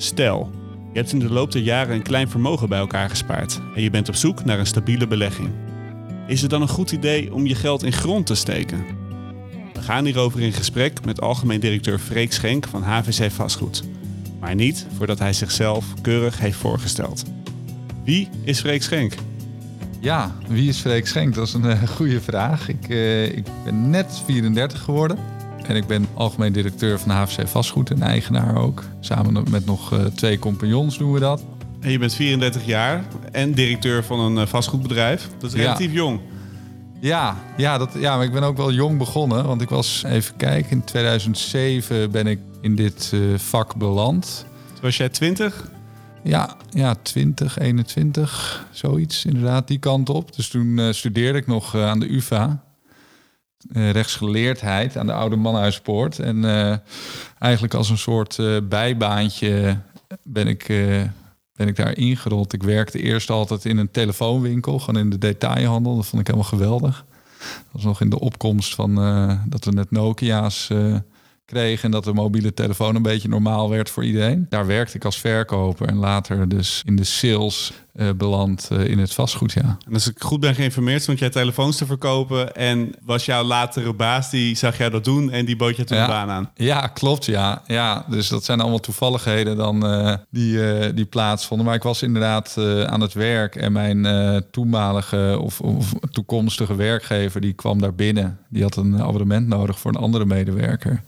Stel, je hebt in de loop der jaren een klein vermogen bij elkaar gespaard en je bent op zoek naar een stabiele belegging. Is het dan een goed idee om je geld in grond te steken? We gaan hierover in gesprek met algemeen directeur Freek Schenk van HVC Vastgoed. Maar niet voordat hij zichzelf keurig heeft voorgesteld. Wie is Freek Schenk? Ja, wie is Freek Schenk? Dat is een uh, goede vraag. Ik, uh, ik ben net 34 geworden. En ik ben algemeen directeur van HVC Vastgoed en eigenaar ook. Samen met nog uh, twee compagnons doen we dat. En je bent 34 jaar en directeur van een vastgoedbedrijf. Dat is relatief ja. jong. Ja, ja, dat, ja, maar ik ben ook wel jong begonnen. Want ik was, even kijken, in 2007 ben ik in dit vak beland. Toen was jij 20? Ja, ja, 20, 21, zoiets inderdaad, die kant op. Dus toen uh, studeerde ik nog uh, aan de UvA. Uh, rechtsgeleerdheid aan de Oude Mannhuispoort. En eigenlijk als een soort bijbaantje ben ik, ben ik daar ingerold. Ik werkte eerst altijd in een telefoonwinkel, gewoon in de detailhandel. Dat vond ik helemaal geweldig. Dat was nog in de opkomst van dat we net Nokia's kreeg en dat de mobiele telefoon een beetje normaal werd voor iedereen. Daar werkte ik als verkoper en later dus in de sales uh, beland uh, in het vastgoed, ja. En als ik goed ben geïnformeerd, stond jij telefoons te verkopen en was jouw latere baas, die zag jij dat doen en die bood je toen ja. een baan aan. Ja, klopt, ja. ja. Dus dat zijn allemaal toevalligheden dan uh, die, die plaatsvonden. Maar ik was inderdaad aan het werk en mijn toenmalige of, of toekomstige werkgever, die kwam daar binnen. Die had een abonnement nodig voor een andere medewerker.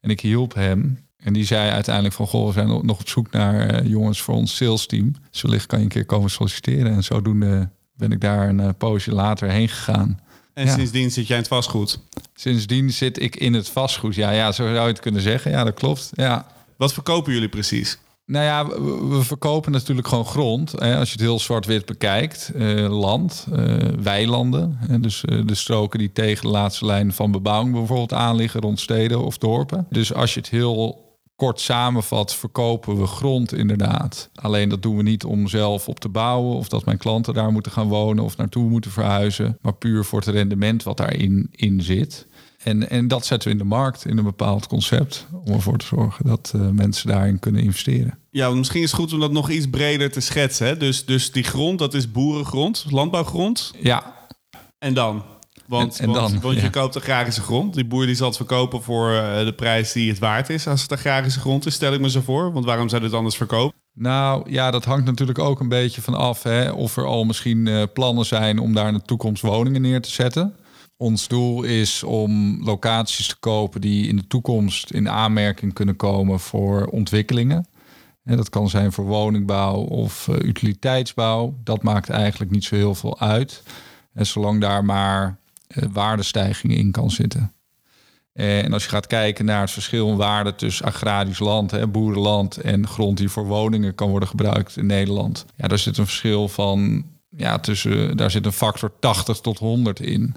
En ik hielp hem. En die zei uiteindelijk van... Goh, we zijn nog op zoek naar uh, jongens voor ons sales team. Dus wellicht kan je een keer komen solliciteren. En zodoende ben ik daar een uh, poosje later heen gegaan. En ja. sindsdien zit jij in het vastgoed? Sindsdien zit ik in het vastgoed. Ja, ja, zo zou je het kunnen zeggen. Ja, dat klopt. Ja. Wat verkopen jullie precies? Nou ja, we, verkopen natuurlijk gewoon grond. Hè, als je het heel zwart-wit bekijkt. Uh, land, uh, weilanden. Hè, dus uh, de stroken die tegen de laatste lijn van bebouwing bijvoorbeeld aanliggen rond steden of dorpen. Dus als je het heel kort samenvat, verkopen we grond inderdaad. Alleen dat doen we niet om zelf op te bouwen... of dat mijn klanten daar moeten gaan wonen of naartoe moeten verhuizen. Maar puur voor het rendement wat daarin in zit. En, en dat zetten we in de markt in een bepaald concept. Om ervoor te zorgen dat uh, mensen daarin kunnen investeren. Ja, misschien is het goed om dat nog iets breder te schetsen. Hè? Dus, dus die grond, dat is boerengrond, landbouwgrond. Ja. En dan? Want, en, en want, dan, want je koopt agrarische grond. Die boer die zal het verkopen voor uh, de prijs die het waard is. Als het agrarische grond is, stel ik me zo voor. Want waarom zou het anders verkopen? Nou ja, dat hangt natuurlijk ook een beetje van af. Hè, of er al misschien uh, plannen zijn om daar in de toekomst woningen neer te zetten. Ons doel is om locaties te kopen die in de toekomst in aanmerking kunnen komen voor ontwikkelingen. En dat kan zijn voor woningbouw of uh, utiliteitsbouw. Dat maakt eigenlijk niet zo heel veel uit. En zolang daar maar uh, waardestijging in kan zitten. En als je gaat kijken naar het verschil in waarde tussen agrarisch land, hè, boerenland en grond die voor woningen kan worden gebruikt in Nederland. Ja, daar zit een verschil van, ja, tussen, daar zit een factor 80 tot 100 in.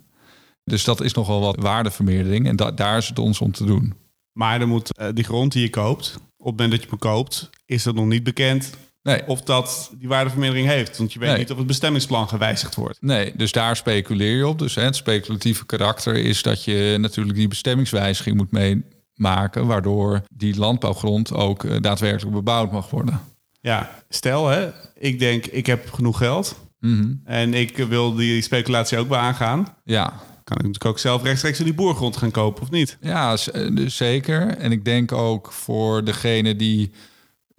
Dus dat is nogal wat waardevermeerdering en da daar is het ons om te doen. Maar er moet uh, die grond die je koopt, op het moment dat je hem koopt, is dat nog niet bekend nee. of dat die waardevermeerdering heeft. Want je weet Nee. niet of het bestemmingsplan gewijzigd wordt. Nee, dus daar speculeer je op. Dus hè, het speculatieve karakter is dat je natuurlijk die bestemmingswijziging moet meemaken, waardoor die landbouwgrond ook uh, daadwerkelijk bebouwd mag worden. Ja, stel hè, ik denk ik heb genoeg geld mm -hmm. en ik wil die speculatie ook wel aangaan. Ja, kan ik natuurlijk ook zelf rechtstreeks die boergrond gaan kopen of niet? Ja, dus zeker. En ik denk ook voor degene die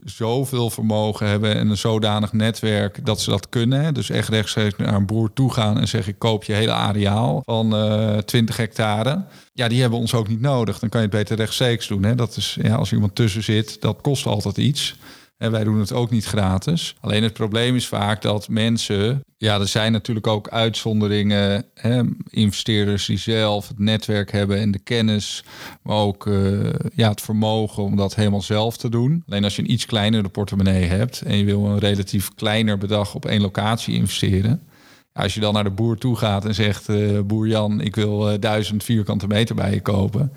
zoveel vermogen hebben en een zodanig netwerk dat ze dat kunnen. Dus echt rechtstreeks naar een boer toe gaan en zeggen: ik koop je hele areaal van uh, 20 hectare. Ja, die hebben ons ook niet nodig. Dan kan je het beter rechtstreeks doen. Hè? Dat is ja, als iemand tussen zit, dat kost altijd iets. En wij doen het ook niet gratis. Alleen het probleem is vaak dat mensen. Ja, er zijn natuurlijk ook uitzonderingen. Hè, investeerders die zelf het netwerk hebben en de kennis. Maar ook uh, ja, het vermogen om dat helemaal zelf te doen. Alleen als je een iets kleinere portemonnee hebt. en je wil een relatief kleiner bedrag op één locatie investeren. Als je dan naar de boer toe gaat en zegt: uh, Boer Jan, ik wil uh, duizend vierkante meter bij je kopen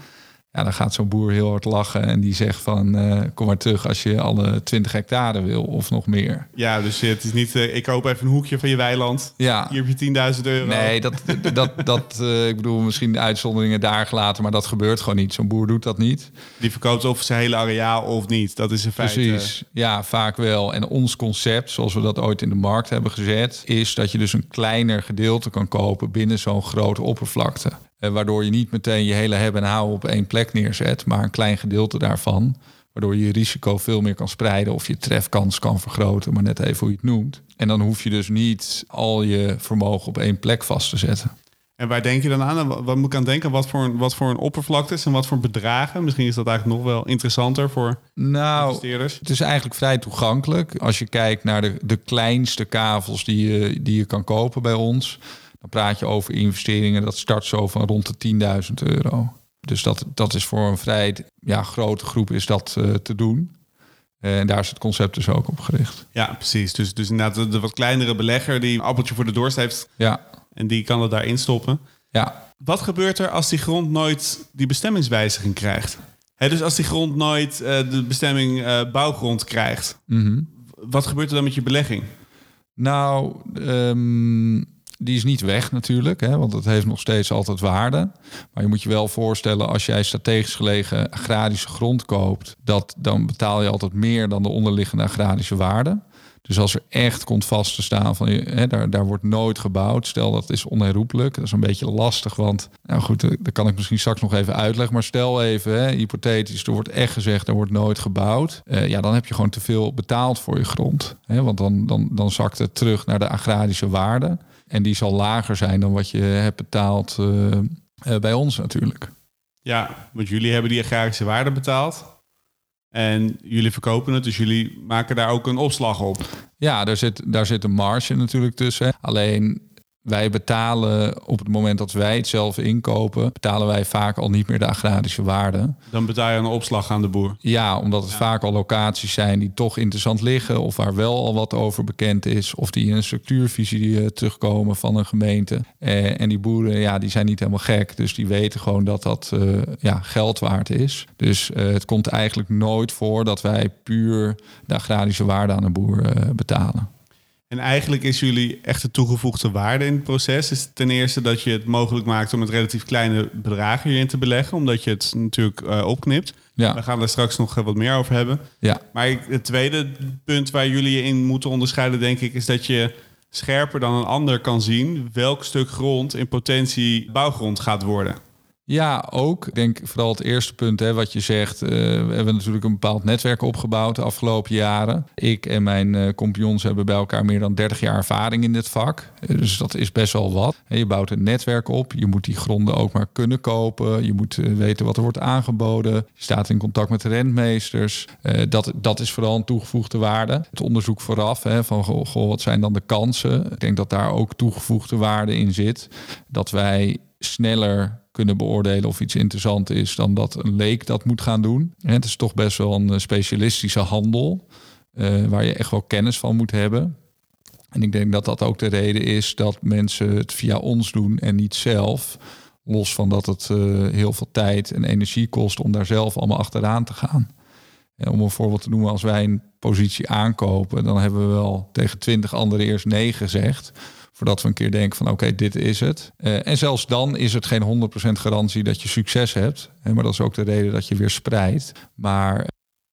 Ja, dan gaat zo'n boer heel hard lachen en die zegt van eh, kom maar terug als je alle 20 hectare wil of nog meer. Ja, dus het is niet, eh, ik koop even een hoekje van je weiland. Ja. Hier heb je 10.000 euro. Nee, dat, dat, dat eh, ik bedoel misschien de uitzonderingen daar gelaten, maar dat gebeurt gewoon niet. Zo'n boer doet dat niet. Die verkoopt of zijn hele areaal of niet. Dat is een feit. Precies, ja, vaak wel. En ons concept, zoals we dat ooit in de markt hebben gezet, is dat je dus een kleiner gedeelte kan kopen binnen zo'n grote oppervlakte. Eh, waardoor je niet meteen je hele hebben en houden op één plek neerzet, maar een klein gedeelte daarvan. Waardoor je je risico veel meer kan spreiden of je trefkans kan vergroten, maar net even hoe je het noemt. En dan hoef je dus niet al je vermogen op één plek vast te zetten. En waar denk je dan aan? Wat moet ik aan denken? Wat voor, een- wat voor een oppervlaktes en wat voor bedragen? Misschien is dat eigenlijk nog wel interessanter voor Nou, investeerders. Het is eigenlijk vrij toegankelijk. Als je kijkt naar de, de kleinste kavels die je, die je kan kopen bij ons, dan praat je over investeringen. Dat start zo van rond de 10.000 euro. Dus dat, dat is voor een vrij ja, grote groep is dat eh, te doen. Eh, En daar is het concept dus ook op gericht. Ja, precies. Dus, dus inderdaad de, de wat kleinere belegger die een appeltje voor de dorst heeft Ja, en die kan het daarin stoppen. ja. Wat gebeurt er als die grond nooit die bestemmingswijziging krijgt? Hè, dus als die grond nooit eh, de bestemming bouwgrond krijgt, Mhm. wat gebeurt er dan met je belegging? Nou, ehm, die is niet weg natuurlijk, hè, want het heeft nog steeds altijd waarde. Maar je moet je wel voorstellen, als jij strategisch gelegen agrarische grond koopt, dat dan betaal je altijd meer dan de onderliggende agrarische waarde. Dus als er echt komt vast te staan van hè, daar, daar wordt nooit gebouwd. Stel dat is onherroepelijk. Dat is een beetje lastig. Want nou goed, eh, dat kan ik misschien straks nog even uitleggen. Maar stel even, hè, hypothetisch, er wordt echt gezegd, er wordt nooit gebouwd. Eh, ja, dan heb je gewoon te veel betaald voor je grond. Hè, want dan, dan, dan zakt het terug naar de agrarische waarde. En die zal lager zijn dan wat je hebt betaald eh, eh, bij ons natuurlijk. Ja, want jullie hebben die agrarische waarde betaald. En jullie verkopen het, dus jullie maken daar ook een opslag op. Ja, daar zit, daar zit een marge natuurlijk tussen. Alleen wij betalen op het moment dat wij het zelf inkopen, betalen wij vaak al niet meer de agrarische waarde. Dan betaal je een opslag aan de boer. Ja, omdat het vaak al locaties zijn die toch interessant liggen, of waar wel al wat over bekend is, of die in een structuurvisie eh, terugkomen van een gemeente. Eh, en die boeren, ja, die zijn niet helemaal gek, dus die weten gewoon dat dat eh, ja, geld waard is. Dus het komt eigenlijk nooit voor dat wij puur de agrarische waarde aan een boer betalen. En eigenlijk is jullie echte toegevoegde waarde in het proces... is ten eerste dat je het mogelijk maakt om met relatief kleine bedragen hierin te beleggen... omdat je het natuurlijk eh, opknipt. Ja. We gaan daar straks nog eh, wat meer over hebben. Ja, Maar het tweede punt waar jullie je in moeten onderscheiden, denk ik, is dat je scherper dan een ander kan zien welk stuk grond in potentie bouwgrond gaat worden. Ja, ook. Ik denk vooral het eerste punt, hè, wat je zegt. eh, we hebben natuurlijk een bepaald netwerk opgebouwd de afgelopen jaren. Ik en mijn compagnons hebben bij elkaar meer dan 30 jaar ervaring in dit vak. Eh, dus dat is best wel wat. Je bouwt een netwerk op. Je moet die gronden ook maar kunnen kopen. Je moet weten wat er wordt aangeboden. Je staat in contact met de rentmeesters. Dat, dat is vooral een toegevoegde waarde. Het onderzoek vooraf, hè, van wat zijn dan de kansen? Ik denk dat daar ook toegevoegde waarde in zit. Dat wij sneller kunnen beoordelen of iets interessant is dan dat een leek dat moet gaan doen. En Het is toch best wel een eh, specialistische handel eh, waar je echt wel kennis van moet hebben. En ik denk dat dat ook de reden is dat mensen het via ons doen en niet zelf. Los van dat het eh, heel veel tijd en energie kost om daar zelf allemaal achteraan te gaan. Om een voorbeeld te noemen, als wij een positie aankopen, dan hebben we wel tegen twintig anderen eerst nee gezegd. Voordat we een keer denken van oké, dit is het. Eh, en zelfs dan is het geen 100% garantie dat je succes hebt. Hè, maar dat is ook de reden dat je weer spreidt. Maar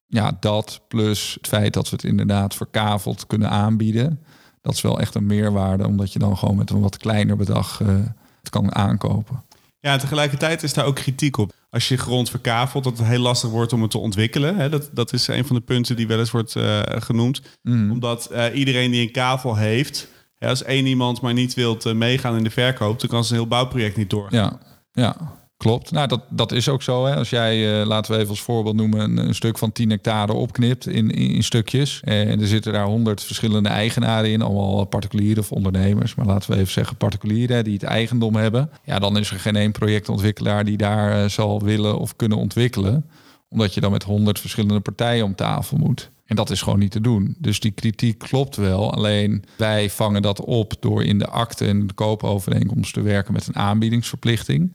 ja, dat plus het feit dat we het inderdaad verkaveld kunnen aanbieden. Dat is wel echt een meerwaarde, omdat je dan gewoon met een wat kleiner bedrag eh, het kan aankopen. Ja, en tegelijkertijd is daar ook kritiek op. Als je grond verkavelt, dat het heel lastig wordt om het te ontwikkelen. Hè? Dat, dat is een van de punten die wel eens wordt eh, genoemd. Omdat eh, iedereen die een kavel heeft, als één iemand maar niet wilt eh, meegaan in de verkoop, dan kan zijn heel bouwproject niet doorgaan. Ja, ja. Klopt. Nou, dat, dat is ook zo. Hè. Als jij, eh, laten we even als voorbeeld noemen, een, stuk van 10 hectare opknipt in, in, stukjes. eh, En er zitten daar 100 verschillende eigenaren in, allemaal particulieren of ondernemers. Maar laten we even zeggen particulieren die het eigendom hebben. Ja, dan is er geen één projectontwikkelaar die daar zal willen of kunnen ontwikkelen. Omdat je dan met 100 verschillende partijen om tafel moet. En dat is gewoon niet te doen. Dus die kritiek klopt wel. Alleen wij vangen dat op door in de akte en de koopovereenkomst te werken met een aanbiedingsverplichting.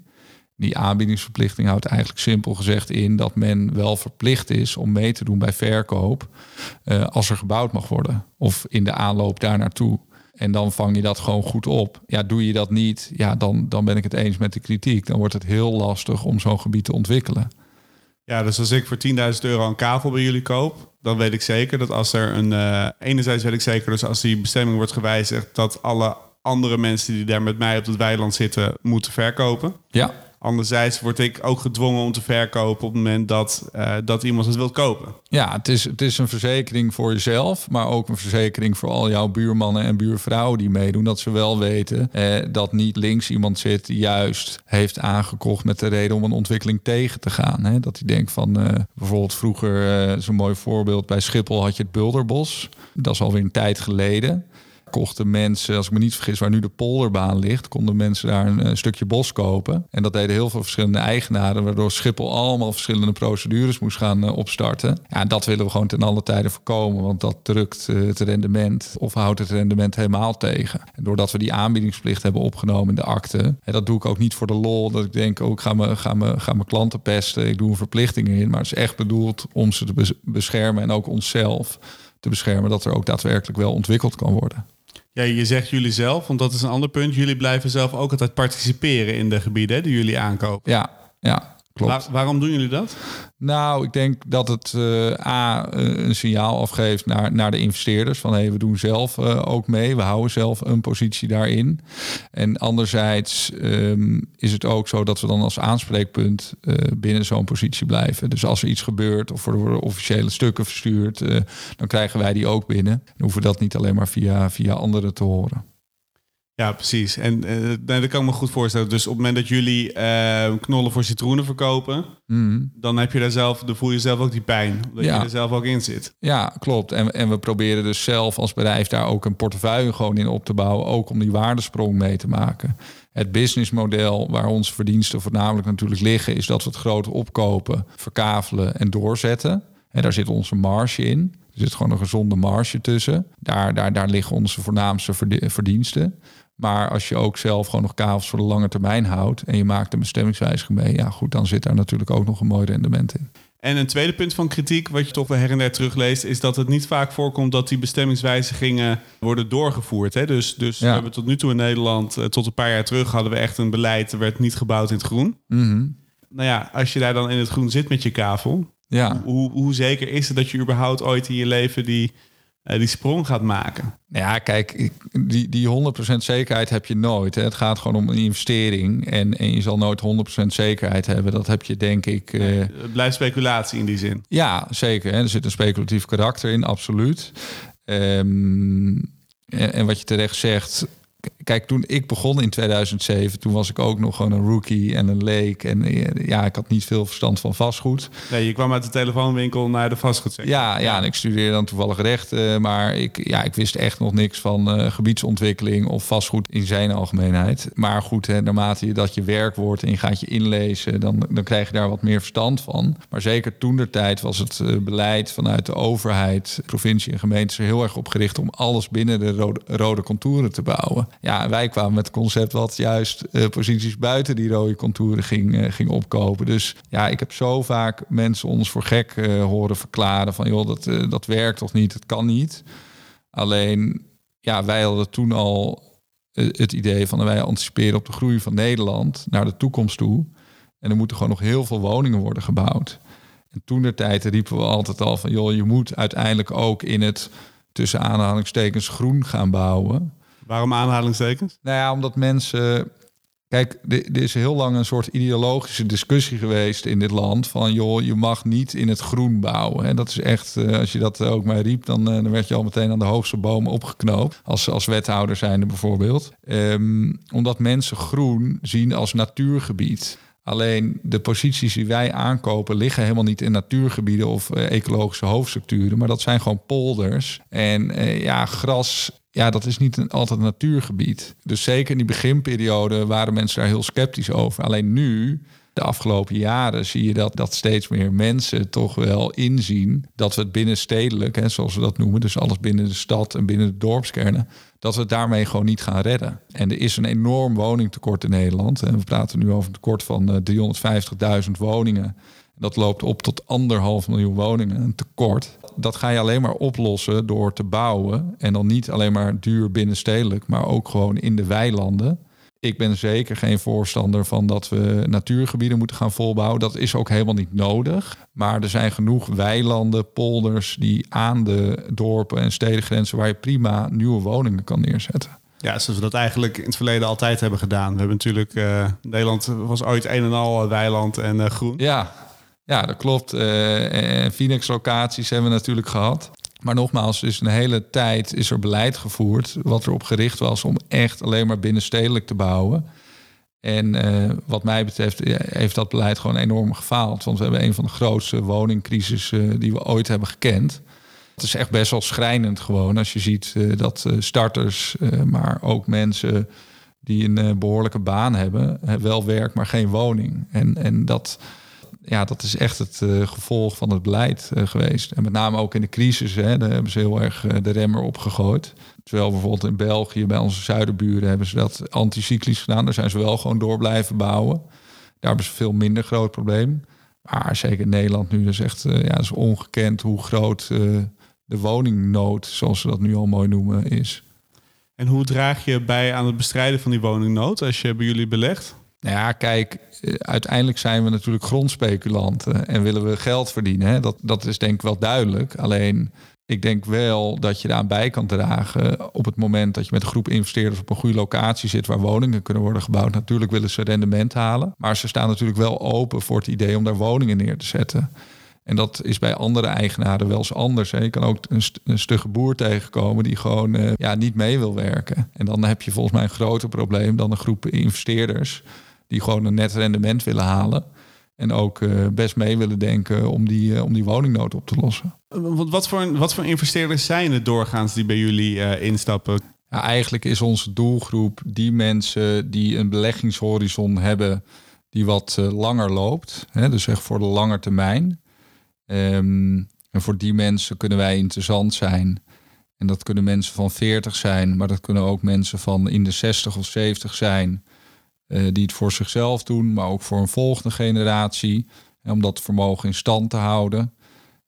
Die aanbiedingsverplichting houdt eigenlijk simpel gezegd in dat men wel verplicht is om mee te doen bij verkoop uh, als er gebouwd mag worden of in de aanloop daar naartoe. En dan vang je dat gewoon goed op. Ja, doe je dat niet, ja, dan, dan ben ik het eens met de kritiek. Dan wordt het heel lastig om zo'n gebied te ontwikkelen. Ja, dus als ik voor 10.000 euro een kavel bij jullie koop, dan weet ik zeker dat als er een. Uh, enerzijds weet ik zeker, dus als die bestemming wordt gewijzigd, dat alle andere mensen die daar met mij op het weiland zitten, moeten verkopen. Ja. Anderzijds word ik ook gedwongen om te verkopen op het moment dat, uh, dat iemand het wil kopen. Ja, het is, het is een verzekering voor jezelf, maar ook een verzekering voor al jouw buurmannen en buurvrouwen die meedoen. Dat ze wel weten eh, dat niet links iemand zit die juist heeft aangekocht met de reden om een ontwikkeling tegen te gaan. Hè? Dat hij denkt van uh, bijvoorbeeld vroeger, uh, zo'n mooi voorbeeld, bij Schiphol had je het Bulderbos. Dat is alweer een tijd geleden kochten mensen, als ik me niet vergis, waar nu de polderbaan ligt, konden mensen daar een, stukje bos kopen. En dat deden heel veel verschillende eigenaren, waardoor Schiphol allemaal verschillende procedures moest gaan uh, opstarten. Ja, dat willen we gewoon ten alle tijden voorkomen, want dat drukt uh, het rendement of houdt het rendement helemaal tegen. En doordat we die aanbiedingsplicht hebben opgenomen in de akte, en dat doe ik ook niet voor de lol, dat ik denk, oh, ik ga, me, ga, me, ga mijn klanten pesten, ik doe een verplichting in, maar het is echt bedoeld om ze te beschermen en ook onszelf te beschermen, dat er ook daadwerkelijk wel ontwikkeld kan worden. Ja, je zegt jullie zelf, want dat is een ander punt. Jullie blijven zelf ook altijd participeren in de gebieden die jullie aankopen. Ja, ja. Klopt. waarom doen jullie dat? Nou, ik denk dat het uh, A eh, een signaal afgeeft naar, naar de investeerders. Van hey, we doen zelf uh, ook mee. We houden zelf een positie daarin. En anderzijds um, is het ook zo dat we dan als aanspreekpunt uh, binnen zo'n positie blijven. Dus als er iets gebeurt of er worden officiële stukken verstuurd, dan krijgen wij die ook binnen. Dan hoeven we dat niet alleen maar via, via anderen te horen. Ja, precies. En uh, dat kan ik me goed voorstellen. Dus op het moment dat jullie uh, knollen voor citroenen verkopen, mm. dan heb je daar zelf, dan voel je zelf ook die pijn. Dat ja. je er zelf ook in zit. Ja, klopt. En, en we proberen dus zelf als bedrijf daar ook een portefeuille gewoon in op te bouwen. Ook om die waardesprong mee te maken. Het businessmodel waar onze verdiensten voornamelijk natuurlijk liggen, is dat we het grote opkopen, verkavelen en doorzetten. En daar zit onze marge in. Er zit gewoon een gezonde marge tussen. Daar, daar, daar liggen onze voornaamste verdiensten. Maar als je ook zelf gewoon nog kavels voor de lange termijn houdt en je maakt een bestemmingswijziging mee, ja goed, dan zit daar natuurlijk ook nog een mooi rendement in. En een tweede punt van kritiek, wat je toch wel her en der terugleest, is dat het niet vaak voorkomt dat die bestemmingswijzigingen worden doorgevoerd. Hè? Dus, dus we hebben tot nu toe in Nederland, eh, tot een paar jaar terug, hadden we echt een beleid, er werd niet gebouwd in het groen. Mm Nou ja, als je daar dan in het groen zit met je kavel, ja. hoe, hoe zeker is het dat je überhaupt ooit in je leven die die sprong gaat maken. Ja, kijk, die, die 100% zekerheid heb je nooit. Hè. Het gaat gewoon om een investering. En, en je zal nooit 100% zekerheid hebben. Dat heb je, denk ik. Nee, uh... het blijft speculatie in die zin. Ja, zeker. Hè. Er zit een speculatief karakter in, absoluut. Um, en, en, wat je terecht zegt, Kijk, toen ik begon in 2007, toen was ik ook nog gewoon een rookie en een leek. En eh, ja, ik had niet veel verstand van vastgoed. Nee, je kwam uit de telefoonwinkel naar de vastgoedsector. Ja, ja, en ik studeerde dan toevallig recht. Uh, maar ik, ja, ik wist echt nog niks van uh, gebiedsontwikkeling of vastgoed in zijn algemeenheid. Maar goed, hè, naarmate je dat je werk wordt en je gaat je inlezen, dan, dan krijg je daar wat meer verstand van. Maar zeker toen de tijd was het beleid vanuit de overheid, provincie en gemeentes er heel erg op gericht om alles binnen de rode, rode contouren te bouwen. Ja, wij kwamen met het concept wat juist uh, posities buiten die rode contouren ging, uh, ging opkopen. Dus ja, ik heb zo vaak mensen ons voor gek uh, horen verklaren van joh, dat, dat werkt toch niet, het kan niet. Alleen, ja, wij hadden toen al het idee van wij anticiperen op de groei van Nederland naar de toekomst toe. En er moeten gewoon nog heel veel woningen worden gebouwd. En toen de tijd riepen we altijd al van joh, je moet uiteindelijk ook in het tussen aanhalingstekens groen gaan bouwen. Waarom aanhalingstekens? Nou ja, omdat mensen. Kijk, er is heel lang een soort ideologische discussie geweest in dit land. Van joh, je mag niet in het groen bouwen. En dat is echt, eh, als je dat ook maar riep, dan, eh, dan werd je al meteen aan de hoogste bomen opgeknoopt. Als, als wethouder zijnde bijvoorbeeld. Um, omdat mensen groen zien als natuurgebied. Alleen de posities die wij aankopen liggen helemaal niet in natuurgebieden of uh, ecologische hoofdstructuren, maar dat zijn gewoon polders. En ja, gras ja, dat is niet een, altijd een natuurgebied. Dus zeker in die beginperiode waren mensen daar heel sceptisch over. Alleen nu, de afgelopen jaren zie je dat, dat steeds meer mensen toch wel inzien dat we het binnenstedelijk, hè, zoals we dat noemen, dus alles binnen de stad en binnen de dorpskernen, dat we het daarmee gewoon niet gaan redden. En er is een enorm woningtekort in Nederland. En we praten nu over een tekort van 350.000 woningen. Dat loopt op tot anderhalf miljoen woningen, een tekort. Dat ga je alleen maar oplossen door te bouwen. En dan niet alleen maar duur binnenstedelijk, maar ook gewoon in de weilanden. Ik ben zeker geen voorstander van dat we natuurgebieden moeten gaan volbouwen. Dat is ook helemaal niet nodig. Maar er zijn genoeg weilanden, polders die aan de dorpen en stedengrenzen waar je prima nieuwe woningen kan neerzetten. Ja, zoals we dat eigenlijk in het verleden altijd hebben gedaan. We hebben natuurlijk, uh, Nederland was ooit een en al weiland en uh, groen. Ja, ja, dat klopt. Uh, en Phoenix-locaties hebben we natuurlijk gehad. Maar nogmaals, dus een hele tijd is er beleid gevoerd... wat erop gericht was om echt alleen maar binnenstedelijk te bouwen. En uh, wat mij betreft heeft dat beleid gewoon enorm gefaald. Want we hebben een van de grootste woningcrisis uh, die we ooit hebben gekend. Het is echt best wel schrijnend gewoon als je ziet dat starters, maar ook mensen die een behoorlijke baan hebben, wel werk, maar geen woning. En, en dat ja, dat is echt het uh, gevolg van het beleid uh, geweest. En met name ook in de crisis, hè, hebben ze heel erg uh, de remmer op gegooid. Terwijl bijvoorbeeld in België, bij onze zuiderburen, hebben ze dat anticyclisch gedaan. Daar zijn ze wel gewoon door blijven bouwen. Daar hebben ze veel minder groot probleem. Maar zeker in Nederland nu is echt ja, is ongekend hoe groot de woningnood, zoals ze dat nu al mooi noemen, is. En hoe draag je bij aan het bestrijden van die woningnood als je bij jullie belegt? Nou ja, kijk, eh, uiteindelijk zijn we natuurlijk grondspeculanten en willen we geld verdienen. Hè? Dat, dat is denk ik wel duidelijk. Alleen ik denk wel dat je daaraan bij kan dragen op het moment dat je met een groep investeerders op een goede locatie zit waar woningen kunnen worden gebouwd. Natuurlijk willen ze rendement halen, maar ze staan natuurlijk wel open voor het idee om daar woningen neer te zetten. En dat is bij andere eigenaren wel eens anders. Hè. Je kan ook een, st een stugge boer tegenkomen die gewoon uh, ja, niet mee wil werken. En dan heb je volgens mij een groter probleem dan een groep investeerders die gewoon een net rendement willen halen. En ook uh, best mee willen denken om die, uh, om die woningnood op te lossen. Wat voor, wat voor investeerders zijn het doorgaans die bij jullie uh, instappen? Ja, eigenlijk is onze doelgroep die mensen die een beleggingshorizon hebben die wat langer loopt. Hè, dus echt voor de lange termijn. Um, en voor die mensen kunnen wij interessant zijn. En dat kunnen mensen van 40 zijn, maar dat kunnen ook mensen van in de 60 of 70 zijn. Uh, die het voor zichzelf doen, maar ook voor een volgende generatie. Om dat vermogen in stand te houden.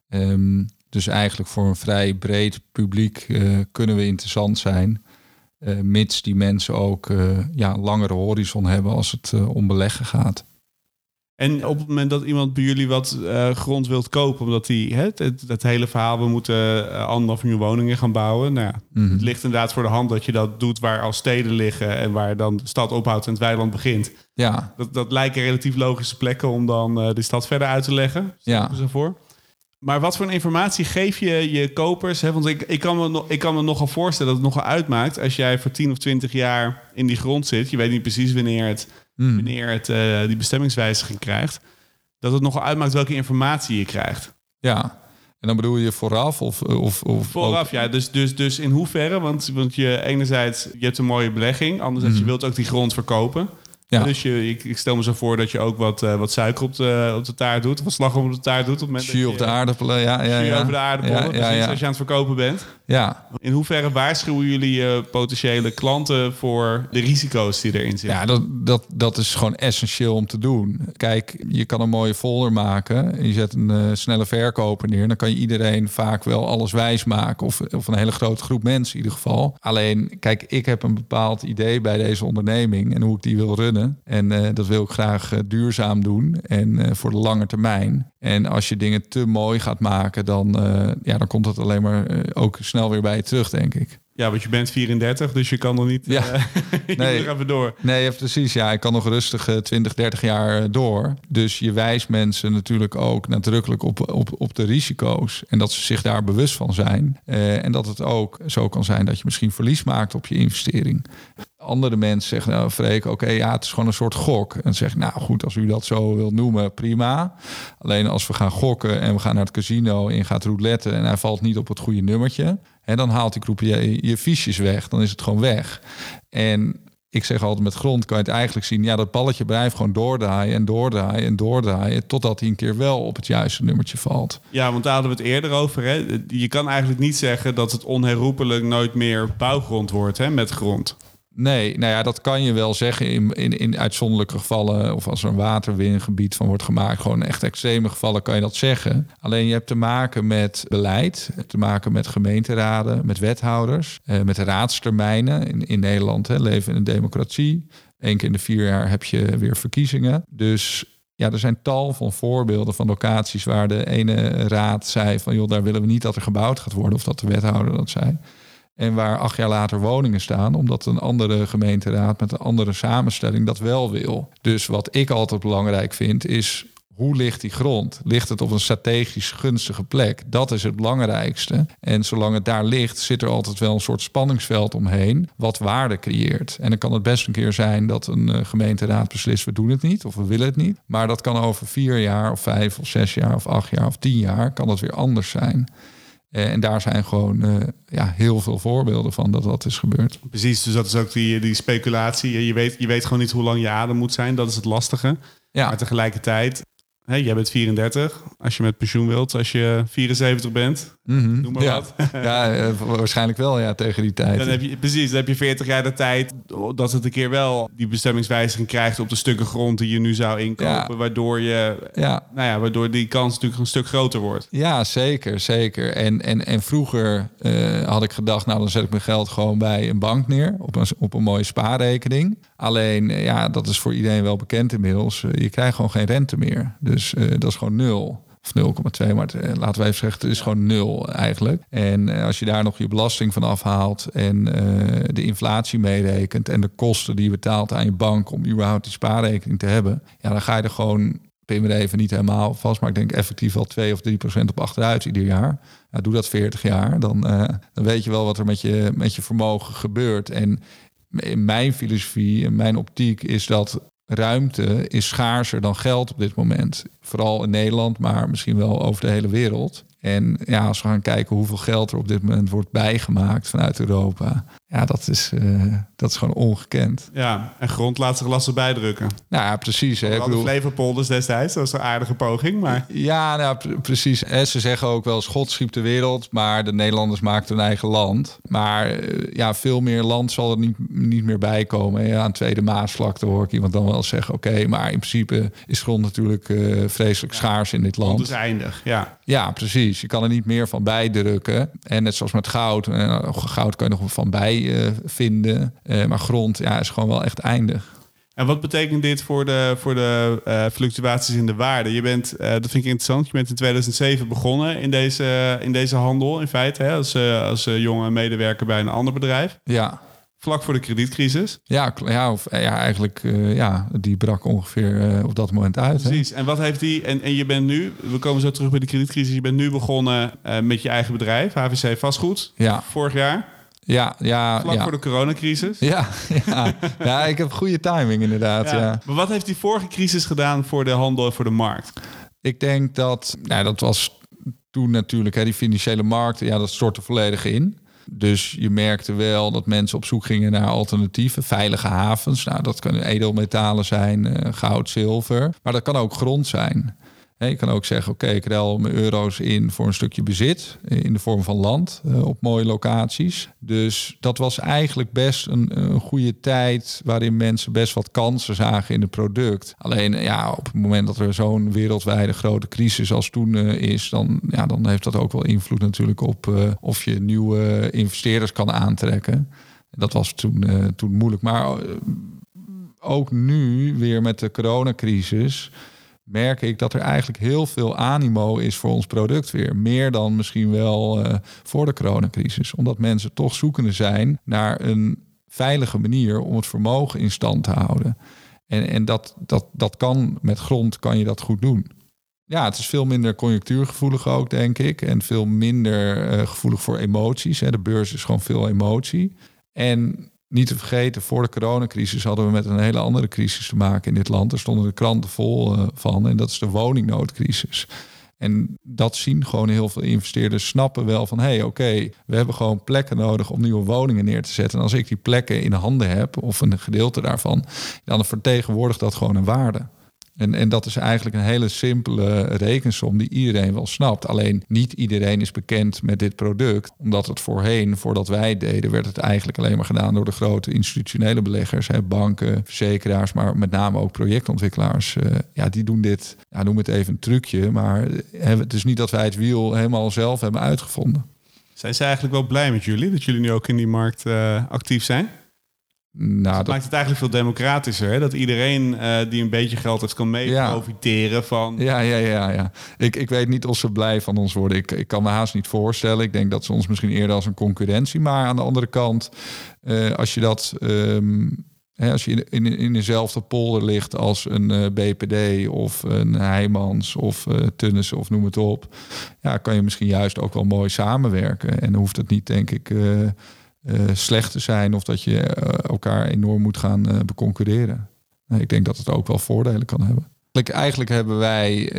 Um, dus eigenlijk voor een vrij breed publiek uh, kunnen we interessant zijn. Uh, mits die mensen ook ja, een langere horizon hebben als het om beleggen gaat. En op het moment dat iemand bij jullie wat uh, grond wilt kopen, omdat hij het, het, het, hele verhaal, we moeten uh, anderhalf miljoen woningen gaan bouwen. Nou ja, mm -hmm. Het ligt inderdaad voor de hand dat je dat doet waar al steden liggen en waar dan de stad ophoudt en het weiland begint. Ja. Dat, dat lijken relatief logische plekken om dan uh, de stad verder uit te leggen. Ja. Voor. Maar wat voor informatie geef je je kopers? Hè? Want ik, ik, kan me no, ik kan me nogal voorstellen dat het nogal uitmaakt als jij voor 10 of 20 jaar in die grond zit. Je weet niet precies wanneer het mm. wanneer het uh, die bestemmingswijziging krijgt, dat het nogal uitmaakt welke informatie je krijgt. Ja, en dan bedoel je vooraf of... of, of vooraf, ook... ja. Dus, dus, dus in hoeverre? Want, want je enerzijds, je hebt een mooie belegging. Anderzijds, mm. je wilt ook die grond verkopen. Ja. Dus je, ik, ik, stel me zo voor dat je ook wat, uh, wat suiker op de, op de taart doet. Wat slag op de taart doet. Op het Jus op de aardappelen, ja. ja, ja. over de aardappelen, ja, ja, ja, als je aan het verkopen bent. Ja. In hoeverre waarschuwen jullie uh, potentiële klanten voor de risico's die erin zitten? Ja, dat, dat, dat is gewoon essentieel om te doen. Kijk, je kan een mooie folder maken. En je zet een uh, snelle verkoper neer. Dan kan je iedereen vaak wel alles wijs maken. Of, of een hele grote groep mensen in ieder geval. Alleen, kijk, ik heb een bepaald idee bij deze onderneming. En hoe ik die wil runnen. En uh, dat wil ik graag duurzaam doen. En voor de lange termijn. En als je dingen te mooi gaat maken, dan, ja, dan komt het alleen maar ook snel weer bij je terug, denk ik. Ja, want je bent 34, dus je kan nog niet ja. Uh, nee. even door. Nee, precies. Ja, ik kan nog rustig uh, 20, 30 jaar door. Dus je wijst mensen natuurlijk ook nadrukkelijk op, op, op de risico's. En dat ze zich daar bewust van zijn. Uh, en dat het ook zo kan zijn dat je misschien verlies maakt op je investering. Andere mensen zeggen, nou Freek, oké, okay, ja, het is gewoon een soort gok. En zeg nou goed, als u dat zo wil noemen, prima. Alleen als we gaan gokken en we gaan naar het casino en gaat roulette en hij valt niet op het goede nummertje, en dan haalt die groep je, je fiches weg. Dan is het gewoon weg. En ik zeg altijd met grond kan je het eigenlijk zien. Ja, dat balletje blijft gewoon doordraaien en doordraaien en doordraaien. Totdat hij een keer wel op het juiste nummertje valt. Ja, want daar hadden we het eerder over. Hè? Je kan eigenlijk niet zeggen dat het onherroepelijk nooit meer bouwgrond wordt hè, met grond. Nee, nou ja, dat kan je wel zeggen in, in, in uitzonderlijke gevallen. Of als er een waterwingebied van wordt gemaakt. Gewoon echt extreme gevallen kan je dat zeggen. Alleen je hebt te maken met beleid. Te maken met gemeenteraden, met wethouders. Eh, met raadstermijnen. In, in Nederland hè, leven in een democratie. Eén keer in de vier jaar heb je weer verkiezingen. Dus ja, er zijn tal van voorbeelden van locaties waar de ene raad zei van joh, daar willen we niet dat er gebouwd gaat worden. Of dat de wethouder dat zei. En waar acht jaar later woningen staan, omdat een andere gemeenteraad met een andere samenstelling dat wel wil. Dus wat ik altijd belangrijk vind, is hoe ligt die grond? Ligt het op een strategisch gunstige plek? Dat is het belangrijkste. En zolang het daar ligt, zit er altijd wel een soort spanningsveld omheen, wat waarde creëert. En dan kan het best een keer zijn dat een eh, gemeenteraad beslist: we doen het niet of we willen het niet. Maar dat kan over vier jaar, of vijf, of zes jaar, of acht jaar, of tien jaar, kan dat weer anders zijn. Eh, en daar zijn gewoon uh, ja, heel veel voorbeelden van dat dat is gebeurd. Precies, dus dat is ook die, die speculatie. Je weet, je weet gewoon niet hoe lang je adem moet zijn. Dat is het lastige. Ja. Maar tegelijkertijd, hey, jij bent 34. Als je met pensioen wilt, als je 74 bent, mm noem maar ja. wat. ja, eh, waarschijnlijk wel ja, tegen die tijd. Dan heb je, precies, dan heb je 40 jaar de tijd dat het een keer wel die bestemmingswijziging krijgt op de stukken grond die je nu zou inkopen. Waardoor, je, ja. Nou ja, waardoor die kans natuurlijk een stuk groter wordt. Ja, zeker, zeker. En, en, en vroeger uh, had ik gedacht, nou dan zet ik mijn geld gewoon bij een bank neer op een, op een mooie spaarrekening. Alleen, ja, dat is voor iedereen wel bekend inmiddels. je krijgt gewoon geen rente meer. Dus uh, dat is gewoon nul of 0,2, maar het, laten we even zeggen, het is gewoon nul eigenlijk. En als je daar nog je belasting van afhaalt en uh, de inflatie meerekent en de kosten die je betaalt aan je bank om überhaupt die spaarrekening te hebben, ja, dan ga je er gewoon, pin me even niet helemaal vast, maar ik denk effectief wel 2 of 3 procent op achteruit ieder jaar. Ja, doe dat 40 jaar, dan, uh, dan weet je wel wat er met je, met je vermogen gebeurt. En in mijn filosofie, in mijn optiek, is dat ruimte is schaarser dan geld op dit moment. Vooral in Nederland, maar misschien wel over de hele wereld. En ja, als we gaan kijken hoeveel geld er op dit moment wordt bijgemaakt vanuit Europa. Ja, dat is, uh, dat is gewoon ongekend. Ja, en grond laat zich lastig bijdrukken. Nou ja, precies. Hè. Ik bedoel... Flevopolders destijds, dat was een aardige poging. Maar... Ja, nou, precies. En ze zeggen ook wel, God schiep de wereld, maar de Nederlanders maakten hun eigen land. Maar uh, ja, veel meer land zal er niet, niet meer bij komen. Ja, aan tweede Maasvlakte hoor ik iemand dan wel zeggen, oké, maar in principe is grond natuurlijk uh, vreselijk schaars in dit land. Het is eindig, ja. Ja, precies. Je kan er niet meer van bijdrukken. En net zoals met goud, goud kan je nog van bij uh, vinden. Uh, maar grond ja, is gewoon wel echt eindig. En wat betekent dit voor de, voor de uh, fluctuaties in de waarde? Je bent, dat vind ik interessant, je bent in 2007 begonnen in deze, in deze handel in feite. Hè, als, als jonge medewerker bij een ander bedrijf. Ja. Vlak voor de kredietcrisis. Ja, ja, of, ja eigenlijk, uh, ja, die brak ongeveer uh, op dat moment uit. Precies. Hè? En wat heeft die, en, en je bent nu, we komen zo terug bij de kredietcrisis, je bent nu begonnen uh, met je eigen bedrijf, HVC Vastgoed. Ja. Vorig jaar. Ja, ja. Vlak ja. voor de coronacrisis. Ja, ja. ja, ik heb goede timing inderdaad. Ja. ja. Maar wat heeft die vorige crisis gedaan voor de handel en voor de markt? Ik denk dat, nou, dat was toen natuurlijk, hè, die financiële markt, ja, dat stortte volledig in. Dus je merkte wel dat mensen op zoek gingen naar alternatieven, veilige havens. Nou, dat kunnen edelmetalen zijn, uh, goud, zilver. Maar dat kan ook grond zijn. Je kan ook zeggen, oké, ik ruil mijn euro's in voor een stukje bezit in de vorm van land uh, op mooie locaties. Dus dat was eigenlijk best een, een, goede tijd waarin mensen best wat kansen zagen in het product. Alleen ja, op het moment dat er zo'n wereldwijde grote crisis als toen uh, is, dan, ja, dan heeft dat ook wel invloed natuurlijk op of je nieuwe investeerders kan aantrekken. Dat was toen, toen moeilijk. Maar ook nu weer met de coronacrisis merk ik dat er eigenlijk heel veel animo is voor ons product weer. Meer dan misschien wel uh, voor de coronacrisis. Omdat mensen toch zoekende zijn naar een veilige manier om het vermogen in stand te houden. En, en dat, dat, dat kan met grond, kan je dat goed doen. Ja, het is veel minder conjunctuurgevoelig ook, denk ik. En veel minder uh, gevoelig voor emoties. Hè. De beurs is gewoon veel emotie. En niet te vergeten, voor de coronacrisis hadden we met een hele andere crisis te maken in dit land. Er stonden de kranten vol uh, van en dat is de woningnoodcrisis. En dat zien gewoon heel veel investeerders snappen wel van... hé, hey, oké, we hebben gewoon plekken nodig om nieuwe woningen neer te zetten. En als ik die plekken in handen heb, of een gedeelte daarvan... dan vertegenwoordigt dat gewoon een waarde. En, en dat is eigenlijk een hele simpele rekensom die iedereen wel snapt. Alleen niet iedereen is bekend met dit product. Omdat het voorheen, voordat wij deden, werd het eigenlijk alleen maar gedaan door de grote institutionele beleggers. Hè, banken, verzekeraars, maar met name ook projectontwikkelaars. Uh, ja, die doen dit, ja, noem het even een trucje. Maar het is niet dat wij het wiel helemaal zelf hebben uitgevonden. Zijn ze eigenlijk wel blij met jullie, dat jullie nu ook in die markt uh, actief zijn? Nou, dat, maakt het eigenlijk veel democratischer. Hè? Dat iedereen uh, die een beetje geld heeft kan mee ja. profiteren van. Ja, ja, ja. ja. Ik, ik weet niet of ze blij van ons worden. Ik, ik kan me haast niet voorstellen. Ik denk dat ze ons misschien eerder als een concurrentie. Maar aan de andere kant, uh, als je dat. Um, hè, als je in, in, in dezelfde polder ligt als een uh, BPD of een Heijmans of Tunnissen of noem het op. Ja, kan je misschien juist ook wel mooi samenwerken. En dan hoeft het niet, denk ik slecht te zijn of dat je uh, elkaar enorm moet gaan uh, beconcurreren. ik denk dat het ook wel voordelen kan hebben. Eigenlijk hebben wij,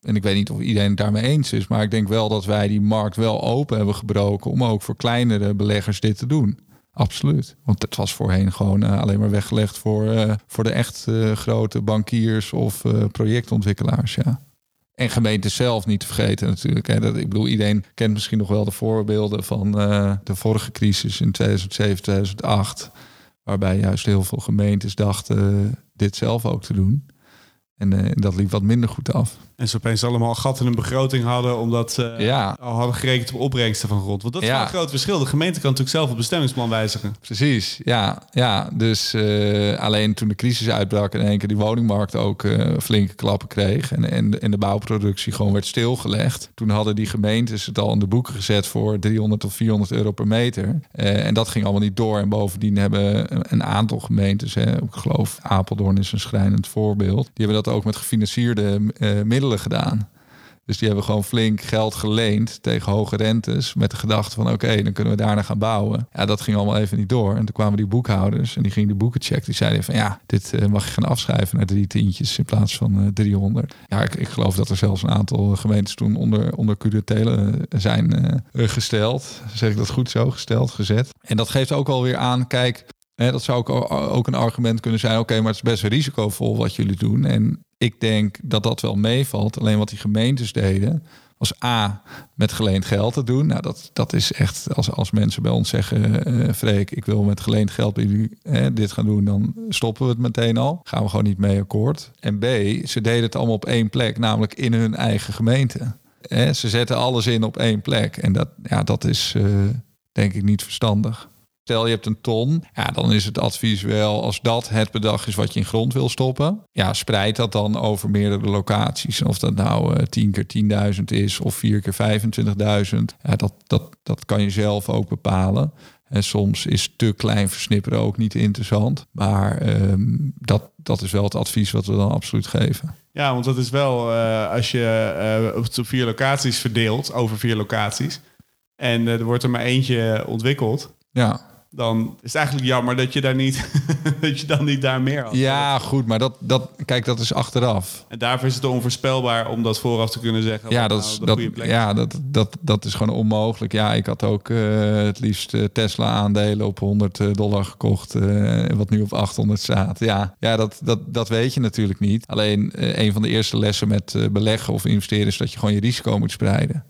en ik weet niet of iedereen het daarmee eens is, maar ik denk wel dat wij die markt wel open hebben gebroken om ook voor kleinere beleggers dit te doen. Absoluut. Want het was voorheen gewoon alleen maar weggelegd voor, voor de echt grote bankiers of projectontwikkelaars. Ja. En gemeenten zelf niet te vergeten natuurlijk. Ik bedoel, iedereen kent misschien nog wel de voorbeelden van uh, de vorige crisis in 2007, 2008. Waarbij juist heel veel gemeentes dachten dit zelf ook te doen. En uh, dat liep wat minder goed af. En ze opeens allemaal gat in een begroting hadden, omdat ze ja. al hadden gerekend op opbrengsten van grond. Want dat is een groot verschil. De gemeente kan natuurlijk zelf het bestemmingsplan wijzigen. Precies, ja. ja. Dus uh, alleen toen de crisis uitbrak en in één keer die woningmarkt ook uh, flinke klappen kreeg en, en, en de bouwproductie gewoon werd stilgelegd. Toen hadden die gemeentes het al in de boeken gezet voor 300 tot 400 euro per meter. Uh, en dat ging allemaal niet door. En bovendien hebben een aantal gemeentes, hè, ik geloof Apeldoorn is een schrijnend voorbeeld, die hebben dat ook met gefinancierde middelen gedaan. Dus die hebben gewoon flink geld geleend tegen hoge rentes. Met de gedachte van oké, dan kunnen we daarna gaan bouwen. Ja, dat ging allemaal even niet door. En toen kwamen die boekhouders en die gingen de boeken checken. Die zeiden van ja, dit uh, mag je gaan afschrijven naar drie tientjes in plaats van uh, eh, 300. Ja, ik, ik, geloof dat er zelfs een aantal gemeentes toen onder, onder curatele zijn uh, gesteld. Zeg ik dat goed zo? Gesteld, gezet. En dat geeft ook alweer aan, kijk, dat zou ook, ook een argument kunnen zijn. Oké, maar het is best risicovol wat jullie doen. En ik denk dat dat wel meevalt. Alleen wat die gemeentes deden, was A, met geleend geld te doen. Nou, dat, dat is echt, als, als mensen bij ons zeggen, uh, Freek, ik wil met geleend geld bij jullie dit gaan doen, dan stoppen we het meteen al. Gaan we gewoon niet mee akkoord. En B, ze deden het allemaal op één plek, namelijk in hun eigen gemeente. ze zetten alles in op één plek. En dat, ja, dat is uh, denk ik niet verstandig. Stel je hebt een ton, ja, dan is het advies wel als dat het bedrag is wat je in grond wil stoppen. Ja, spreid dat dan over meerdere locaties. Of dat nou uh, 10 keer 10.000 is of 4 keer 25.000. Ja, dat, dat, dat kan je zelf ook bepalen. En soms is te klein versnipperen ook niet interessant. Maar um, dat, dat is wel het advies wat we dan absoluut geven. Ja, want dat is wel uh, als je uh, op vier locaties verdeelt, over vier locaties. En er wordt er maar eentje ontwikkeld. Ja dan is het eigenlijk jammer dat je daar niet dat je dan niet daar meer had. Ja, goed, maar dat, dat kijk, dat is achteraf. En daarvoor is het onvoorspelbaar om dat vooraf te kunnen zeggen. Ja, dat, is, nou dat, ja dat, dat, dat is gewoon onmogelijk. Ja, ik had ook uh, het liefst uh, Tesla aandelen op 100 uh, dollar gekocht, wat nu op 800 staat. Ja, ja dat, dat, dat weet je natuurlijk niet. Alleen een van de eerste lessen met beleggen of investeren is dat je gewoon je risico moet spreiden.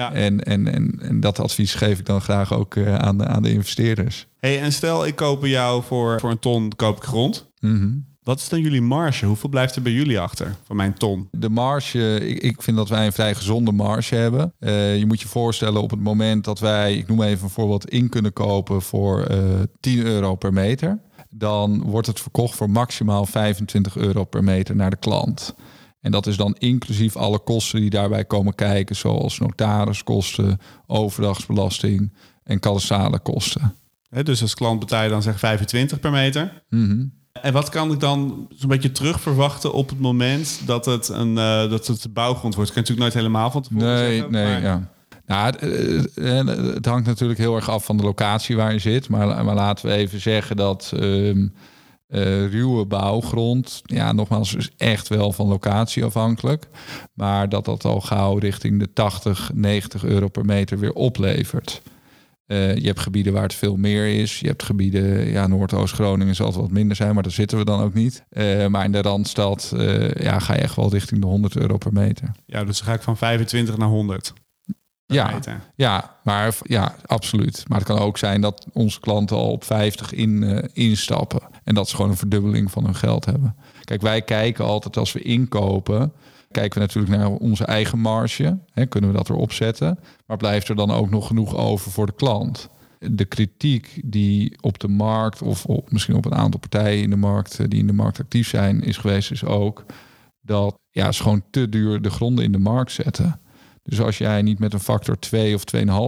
Ja. En, en, en, en dat advies geef ik dan graag ook uh, aan, de, aan de investeerders. Hey, en stel ik koop jou voor, voor een ton koop ik grond. Mm Wat is dan jullie marge? Hoeveel blijft er bij jullie achter van mijn ton? De marge, ik, ik vind dat wij een vrij gezonde marge hebben. Uh, je moet je voorstellen op het moment dat wij, ik noem even een voorbeeld, in kunnen kopen voor uh, eh, 10 euro per meter. Dan wordt het verkocht voor maximaal 25 euro per meter naar de klant. En dat is dan inclusief alle kosten die daarbij komen kijken, zoals notariskosten, overdagsbelasting en kadastrale kosten. dus als klant betaal je dan zeg 25 per meter. Mhm. En wat kan ik dan zo'n beetje terug verwachten op het moment dat het een uh, dat het bouwgrond wordt? Ik kan natuurlijk nooit helemaal van tevoren nee, zeggen. Nee, nee, ja. Nou, het, eh, eh, het, hangt natuurlijk heel erg af van de locatie waar je zit. Maar, maar laten we even zeggen dat um, Uh, ruwe bouwgrond, ja, nogmaals, is echt wel van locatie afhankelijk. Maar dat dat al gauw richting de 80, 90 euro per meter weer oplevert. Uh, je hebt gebieden waar het veel meer is. Je hebt gebieden, ja, Noordoost-Groningen zal het wat minder zijn, maar daar zitten we dan ook niet. Uh, maar in de Randstad ja, ga je echt wel richting de 100 euro per meter. Ja, dus dan ga ik van 25 naar 100. Ja, ja, maar ja, absoluut. Maar het kan ook zijn dat onze klanten al op 50 in, uh, instappen. En dat ze gewoon een verdubbeling van hun geld hebben. Kijk, wij kijken altijd als we inkopen. Kijken we natuurlijk naar onze eigen marge. Hè, kunnen we dat erop zetten? Maar blijft er dan ook nog genoeg over voor de klant? De kritiek die op de markt, of op, misschien op een aantal partijen in de markt eh, die in de markt actief zijn, is geweest, is ook dat ja, ze gewoon te duur de gronden in de markt zetten. Dus als jij niet met een factor 2 of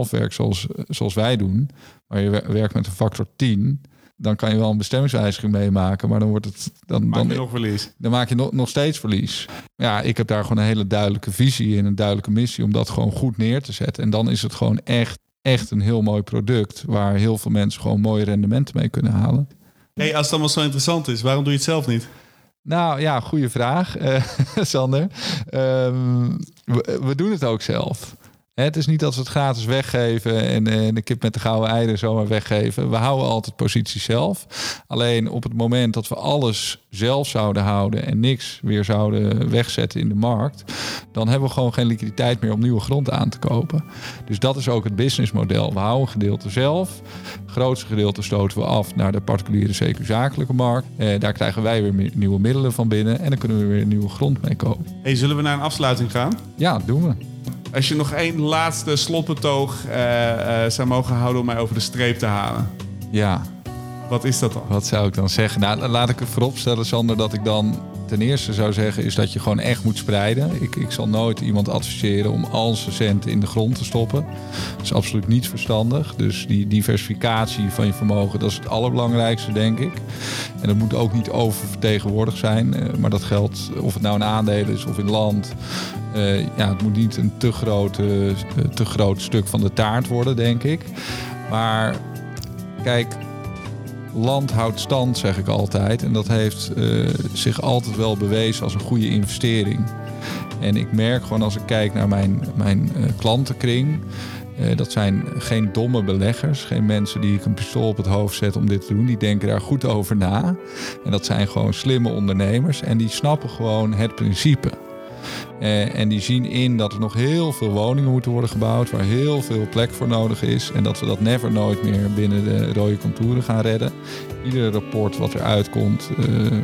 2,5 werkt zoals, zoals wij doen, maar je werkt met een factor 10, dan kan je wel een bestemmingswijziging meemaken, maar dan wordt het dan maak dan, je nog verlies. Dan maak je nog, nog steeds verlies. Ja, ik heb daar gewoon een hele duidelijke visie en een duidelijke missie om dat gewoon goed neer te zetten. En dan is het gewoon echt, echt een heel mooi product waar heel veel mensen gewoon mooie rendementen mee kunnen halen. Hey, als het allemaal zo interessant is, waarom doe je het zelf niet? Nou ja, goede vraag, uh, Sander. Ehm, we, we, doen het ook zelf. Het is niet dat we het gratis weggeven en, en de kip met de gouden eieren zomaar weggeven. We houden altijd positie zelf. Alleen op het moment dat we alles zelf zouden houden en niks weer zouden wegzetten in de markt, dan hebben we gewoon geen liquiditeit meer om nieuwe grond aan te kopen. Dus dat is ook het businessmodel. We houden een gedeelte zelf. Het grootste gedeelte stoten we af naar de particuliere CQ-zakelijke markt. Eh, daar krijgen wij weer nieuwe middelen van binnen en dan kunnen we weer nieuwe grond mee kopen. Hey, zullen we naar een afsluiting gaan? Ja, doen we. Als je nog één laatste slotbetoog uh, uh, zou mogen houden om mij over de streep te halen. Ja. Wat is dat dan? Wat zou ik dan zeggen? Nou, laat ik het vooropstellen, Sander, dat ik dan ten eerste zou zeggen is dat je gewoon echt moet spreiden. Ik, ik zal nooit iemand adviseren om al zijn centen in de grond te stoppen. Dat is absoluut niet verstandig. Dus die diversificatie van je vermogen, dat is het allerbelangrijkste, denk ik. En dat moet ook niet oververtegenwoordigd zijn. Eh, maar dat geldt of het nou een aandeel is of in land. Uh, ja, het moet niet een te, grote, eh, te groot stuk van de taart worden, denk ik. Maar kijk, land houdt stand, zeg ik altijd. En dat heeft uh, zich altijd wel bewezen als een goede investering. En ik merk gewoon als ik kijk naar mijn, mijn uh, klantenkring. Uh, dat zijn geen domme beleggers, geen mensen die ik een pistool op het hoofd zet om dit te doen. Die denken daar goed over na. En dat zijn gewoon slimme ondernemers en die snappen gewoon het principe. Uh, en die zien in dat er nog heel veel woningen moeten worden gebouwd, waar heel veel plek voor nodig is. En dat we dat never nooit meer binnen de rode contouren gaan redden. Ieder rapport wat eruit komt, uh,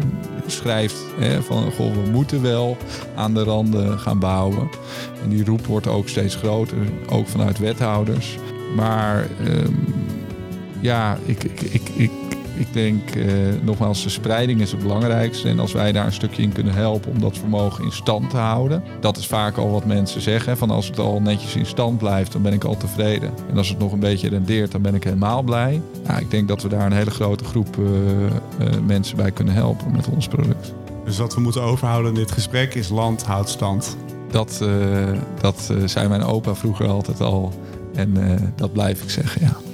schrijft van goh, we moeten wel aan de randen gaan bouwen. En die roep wordt ook steeds groter, ook vanuit wethouders. Maar uh, ja, ik, ik, ik ik denk uh, nogmaals, de spreiding is het belangrijkste. En als wij daar een stukje in kunnen helpen om dat vermogen in stand te houden. Dat is vaak al wat mensen zeggen. Van als het al netjes in stand blijft, dan ben ik al tevreden. En als het nog een beetje rendeert, dan ben ik helemaal blij. Ja, ik denk dat we daar een hele grote groep uh, uh, mensen bij kunnen helpen met ons product. Dus wat we moeten overhouden in dit gesprek is land houdt stand. Dat, dat zei mijn opa vroeger altijd al. En dat blijf ik zeggen, ja.